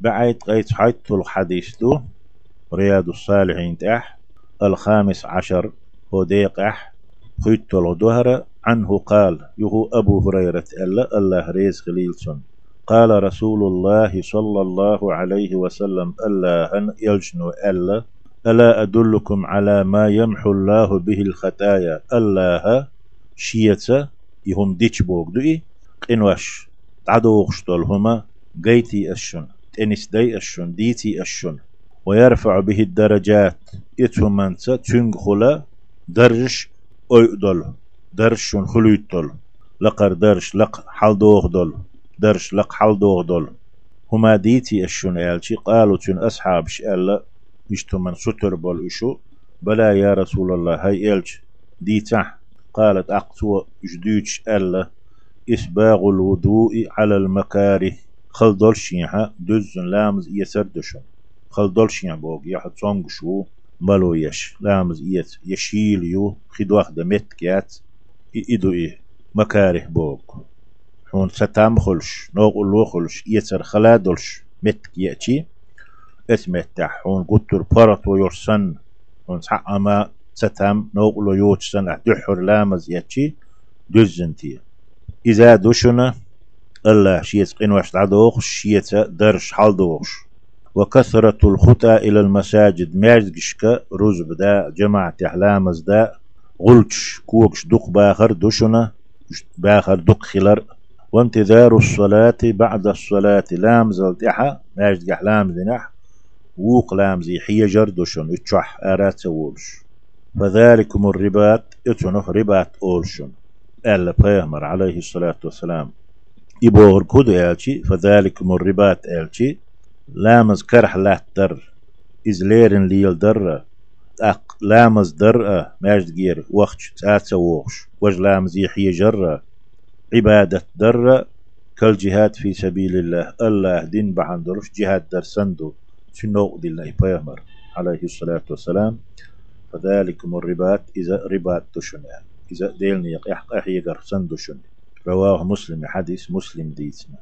بعيد قيت حيث الحديث دو رياض الصالحين تح الخامس عشر هو ديقح خيت الظهر عنه قال يهو أبو هريرة ألا الله ريز خليلسون قال رسول الله صلى الله عليه وسلم ألا يلجنو ألا ألا أدلكم على ما يمحو الله به الخطايا الله شيتا يهم ديش بوغ دوئي قنوش تعدوغش هما قيتي أشن. ديتي أشن ويرفع به الدرجات. إتهمنت تنغخلا درش أيدل درش خلويتل لقر درش لق حلدوغ دل درش لق حلدوغ دل هما ديتي أشن ألشي قالوا تن أصحاب شألا يشتمن ستر بول إشو. بلا يا رسول الله هاي إلش ديتح قالت أقتو جدوش ألا إسباغ الوضوء على المكاره. خل دولشيها دزن لامز يسردشن خل دولشيها بوغ يحد صنگ شو ملو يش لامز يت يشيل يو خد واحدة متكات إدو إيه مكاره بوغ حون ستام خلش. نوغ اللو خلش. يتر خلا دولش متك يأتي اسمتح حون قطر بارت ويرسن حون أما ستام نوغ لو يوتسن أحدحر لامز يأتي دزنتي إذا دشنا الله شيت قنوش العدوخ شيت درش حالدوخ وكثرة الخطى إلى المساجد. ماجدشك روز بدا جماعة أحلام دا غلتش كوكش دق باخر دشنا باخر دق خلر وانتظار الصلاة بعد الصلاة. لام زلتحا ماجد أحلام دنح ووق لام زي حيجر دشن إتشح آرات سوولش فذلكم الرباط اتنه رباط أولشن. ألا بيامر عليه الصلاة والسلام. إبوغر كود ألشي فذلك مربات ألشي. لامز كرح لا در إز ليرن ليل در أق لامز در ماجد جير وقت تاتسا ووخش وج لامز يحيي جر عبادة در كل جهاد في سبيل الله الله دين بحندرش جهاد در سندو شنو دلنا بيامر عليه الصلاة والسلام. فذلك الرباط إذا رباط تشنه إذا ديلني يحق أحيقر سندشن رواه مسلم حديث مسلم ديتنا.